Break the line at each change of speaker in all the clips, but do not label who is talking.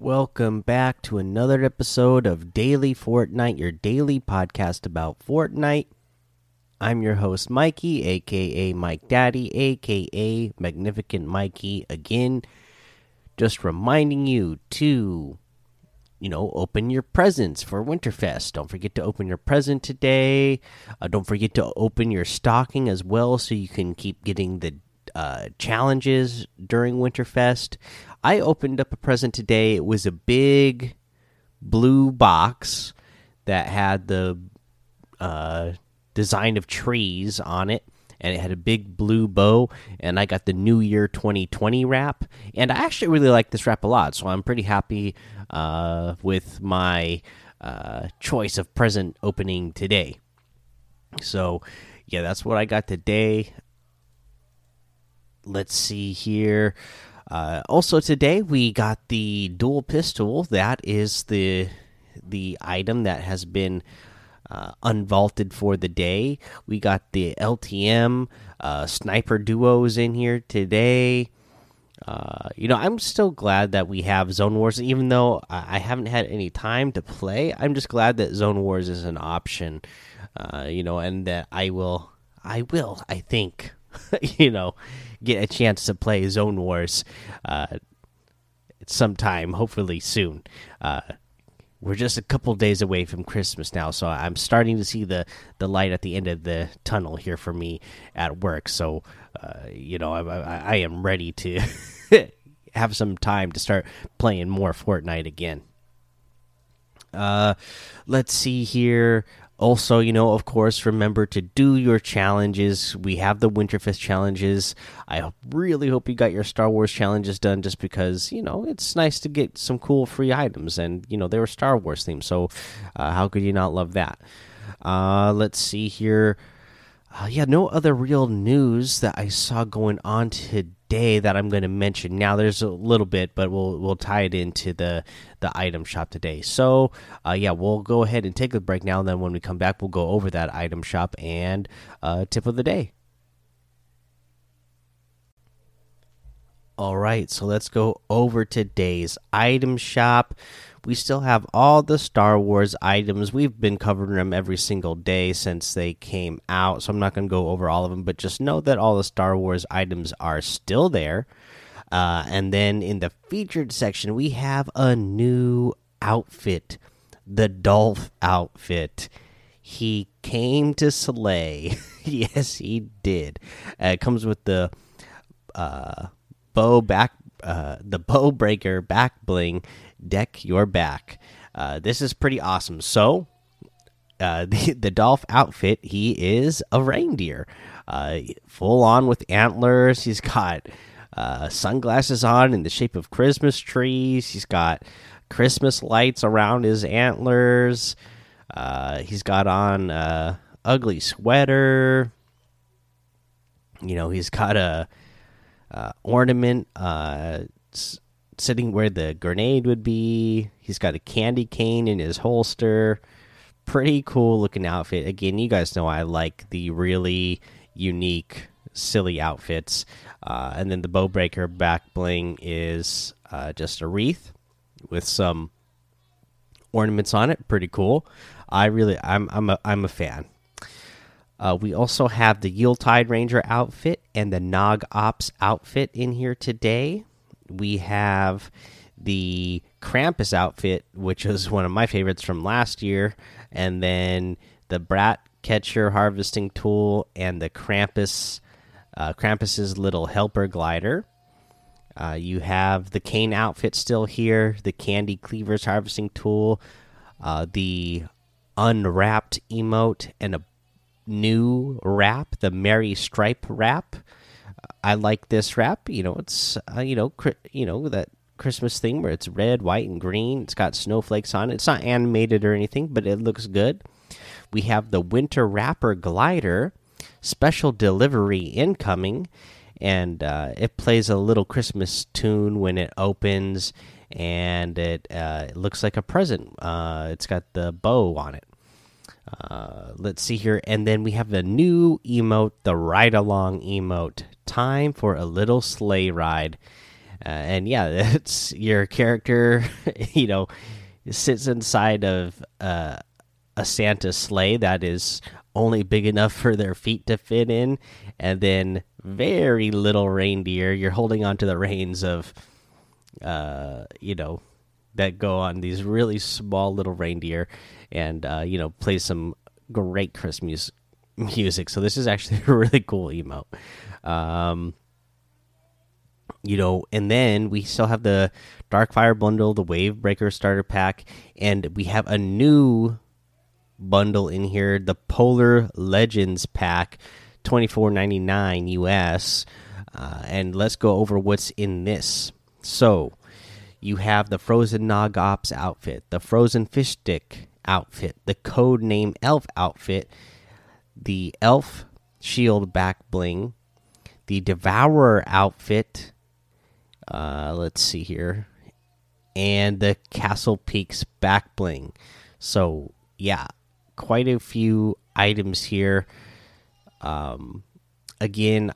welcome back to another episode of Daily Fortnite, your daily podcast about Fortnite. I'm your host, Mikey, aka Mike Daddy, aka Magnificent Mikey. Again, just reminding you to, you know, open your presents for Winterfest. Don't forget to open your present today. Uh, don't forget to open your stocking as well so you can keep getting the uh, challenges during Winterfest. I opened up a present today. It was a big blue box that had the uh, design of trees on it and it had a big blue bow and i got the new year 2020 wrap and i actually really like this wrap a lot so i'm pretty happy uh, with my uh, choice of present opening today so yeah that's what i got today let's see here uh, also today we got the dual pistol that is the the item that has been uh, unvaulted for the day. We got the LTM uh, sniper duos in here today. Uh, you know, I'm still glad that we have Zone Wars, even though I haven't had any time to play. I'm just glad that Zone Wars is an option. Uh, you know, and that I will, I will, I think, you know, get a chance to play Zone Wars uh, sometime, hopefully soon. Uh, we're just a couple days away from Christmas now, so I'm starting to see the the light at the end of the tunnel here for me at work. So, uh, you know, I, I, I am ready to have some time to start playing more Fortnite again. Uh, let's see here. Also, you know, of course, remember to do your challenges. We have the Winterfest challenges. I really hope you got your Star Wars challenges done just because, you know, it's nice to get some cool free items. And, you know, they were Star Wars themed. So, uh, how could you not love that? Uh, let's see here. Uh, yeah, no other real news that I saw going on today day that I'm going to mention. Now there's a little bit, but we'll we'll tie it into the the item shop today. So uh, yeah, we'll go ahead and take a break now. And then when we come back, we'll go over that item shop and uh, tip of the day. All right, so let's go over today's item shop. We still have all the Star Wars items. We've been covering them every single day since they came out, so I'm not going to go over all of them, but just know that all the Star Wars items are still there. Uh, and then in the featured section, we have a new outfit the Dolph outfit. He came to slay. yes, he did. Uh, it comes with the uh, bow back, uh, the bow breaker back bling deck your back. Uh, this is pretty awesome. So, uh, the the Dolph outfit, he is a reindeer, uh, full on with antlers. He's got uh, sunglasses on in the shape of Christmas trees. He's got Christmas lights around his antlers. Uh, he's got on a ugly sweater. You know, he's got a, a ornament uh, sitting where the grenade would be. He's got a candy cane in his holster. Pretty cool looking outfit. Again, you guys know I like the really unique, silly outfits. Uh, and then the Bowbreaker back bling is uh, just a wreath with some ornaments on it. Pretty cool. I really, I'm, I'm a, I'm a fan. Uh, we also have the Yuletide Ranger outfit and the Nog Ops outfit in here today we have the Krampus outfit, which was one of my favorites from last year, and then the Brat Catcher harvesting tool and the Krampus uh, Krampus's little helper glider. Uh, you have the cane outfit still here, the Candy Cleavers harvesting tool, uh, the unwrapped emote, and a new wrap, the Merry Stripe wrap. I like this wrap. You know, it's uh, you know, you know that Christmas thing where it's red, white, and green. It's got snowflakes on it. It's not animated or anything, but it looks good. We have the Winter Wrapper Glider, special delivery incoming, and uh, it plays a little Christmas tune when it opens, and it, uh, it looks like a present. Uh, it's got the bow on it. Uh, let's see here, and then we have the new emote, the ride along emote. Time for a little sleigh ride. Uh, and yeah, it's your character, you know, sits inside of uh, a Santa sleigh that is only big enough for their feet to fit in, and then very little reindeer. You're holding onto the reins of, uh, you know, that go on these really small little reindeer, and uh, you know, play some great Christmas music. So this is actually a really cool emote. Um, you know, and then we still have the Darkfire bundle, the Wave Breaker starter pack, and we have a new bundle in here, the Polar Legends pack, twenty four ninety nine US. Uh, and let's go over what's in this. So, you have the Frozen Nog Ops outfit, the Frozen Fish Stick outfit, the Code Name Elf outfit, the Elf Shield back bling, the Devourer outfit. Uh, let's see here, and the Castle Peaks back bling. So yeah, quite a few items here. Um, again,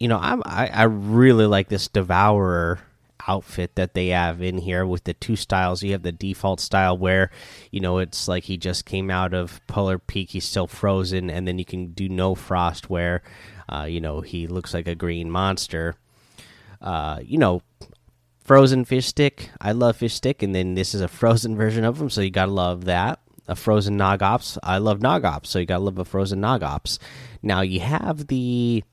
you know, I'm, I I really like this Devourer outfit that they have in here with the two styles. You have the default style where, you know, it's like he just came out of Polar Peak, he's still frozen, and then you can do no frost where, uh, you know, he looks like a green monster. Uh, you know, frozen fish stick. I love fish stick, and then this is a frozen version of them, so you gotta love that a frozen Nog Ops. I love Nog Ops, so you gotta love a frozen Nog Ops. Now you have the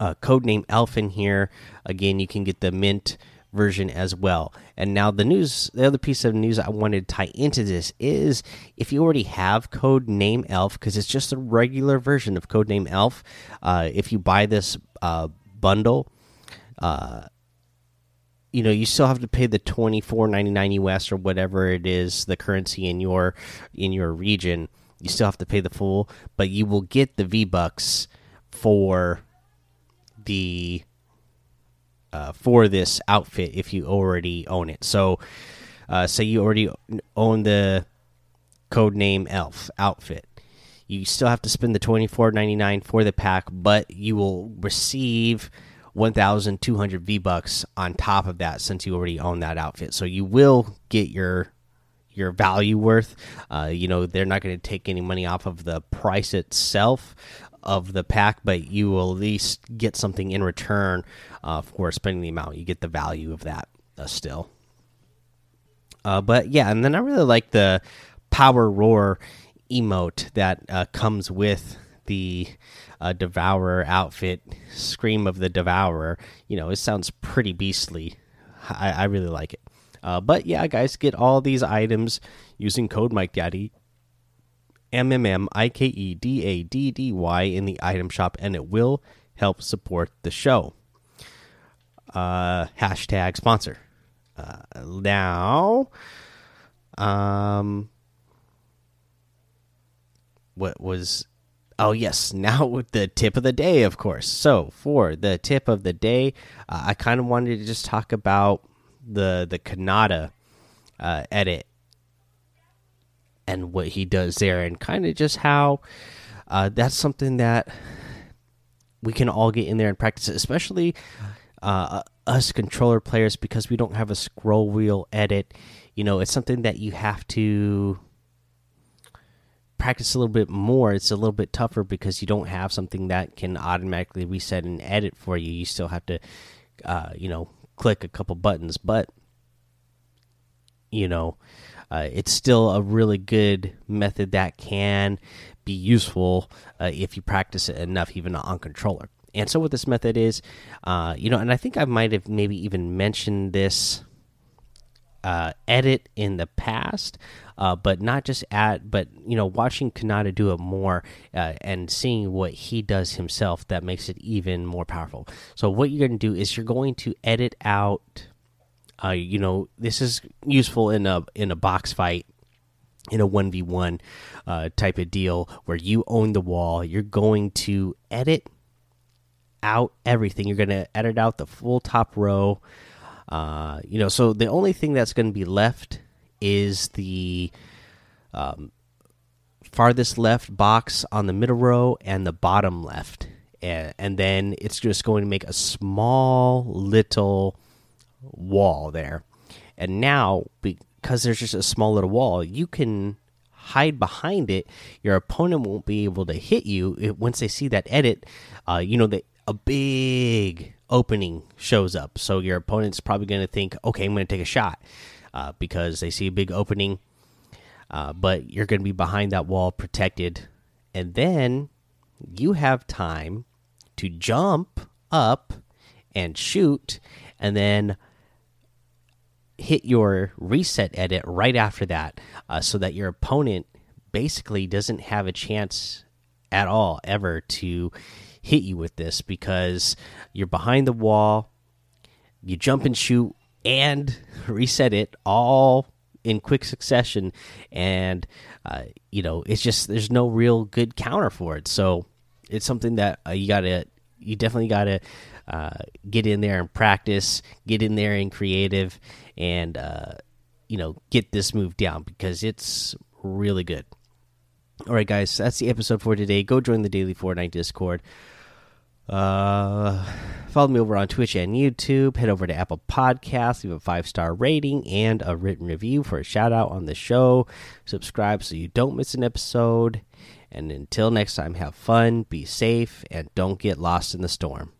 uh, codename Elf in here. Again, you can get the mint version as well. And now the news, the other piece of news I wanted to tie into this is if you already have code name Elf, because it's just a regular version of code name Elf. Uh, if you buy this uh, bundle, uh, you know you still have to pay the 24.99 US or whatever it is the currency in your in your region you still have to pay the full but you will get the V bucks for the uh, for this outfit if you already own it so uh, say you already own the code name elf outfit you still have to spend the 24.99 for the pack but you will receive 1200 V bucks on top of that since you already own that outfit. So you will get your your value worth. Uh, you know, they're not going to take any money off of the price itself of the pack, but you will at least get something in return uh, for spending the amount. You get the value of that uh, still. Uh, but yeah, and then I really like the power roar emote that uh, comes with the uh, Devourer outfit, Scream of the Devourer. You know, it sounds pretty beastly. I, I really like it. Uh, but yeah, guys, get all these items using code Mike Daddy, M M M I K E D A D D Y in the item shop, and it will help support the show. Uh, hashtag sponsor. Uh, now, um, what was Oh yes, now with the tip of the day, of course. So for the tip of the day, uh, I kind of wanted to just talk about the the Kanata uh, edit and what he does there, and kind of just how uh, that's something that we can all get in there and practice, especially uh, us controller players, because we don't have a scroll wheel edit. You know, it's something that you have to practice a little bit more, it's a little bit tougher because you don't have something that can automatically reset and edit for you. You still have to, uh, you know, click a couple buttons, but you know, uh, it's still a really good method that can be useful uh, if you practice it enough, even on controller. And so, what this method is, uh, you know, and I think I might have maybe even mentioned this uh, edit in the past, uh, but not just at, but you know, watching Kanata do it more uh, and seeing what he does himself that makes it even more powerful. So what you're going to do is you're going to edit out. Uh, you know, this is useful in a in a box fight in a 1v1 uh, type of deal where you own the wall you're going to edit out everything you're going to edit out the full top row uh, you know, so the only thing that's going to be left is the um, farthest left box on the middle row and the bottom left. and, and then it's just going to make a small little wall there. And now, because there's just a small little wall, you can hide behind it. Your opponent won't be able to hit you it, once they see that edit. Uh, you know that a big opening shows up, so your opponent's probably going to think, "Okay, I'm going to take a shot," uh, because they see a big opening. Uh, but you're going to be behind that wall, protected, and then you have time to jump up and shoot, and then hit your reset edit right after that uh, so that your opponent basically doesn't have a chance at all ever to hit you with this because you're behind the wall you jump and shoot and reset it all in quick succession. And uh, you know it's just there's no real good counter for it. So it's something that uh, you gotta you definitely gotta uh, get in there and practice get in there and creative and uh, you know get this move down because it's really good. All right, guys, that's the episode for today. Go join the daily Fortnite Discord. Uh, follow me over on Twitch and YouTube. Head over to Apple Podcasts, leave a five star rating and a written review for a shout out on the show. Subscribe so you don't miss an episode. And until next time, have fun, be safe, and don't get lost in the storm.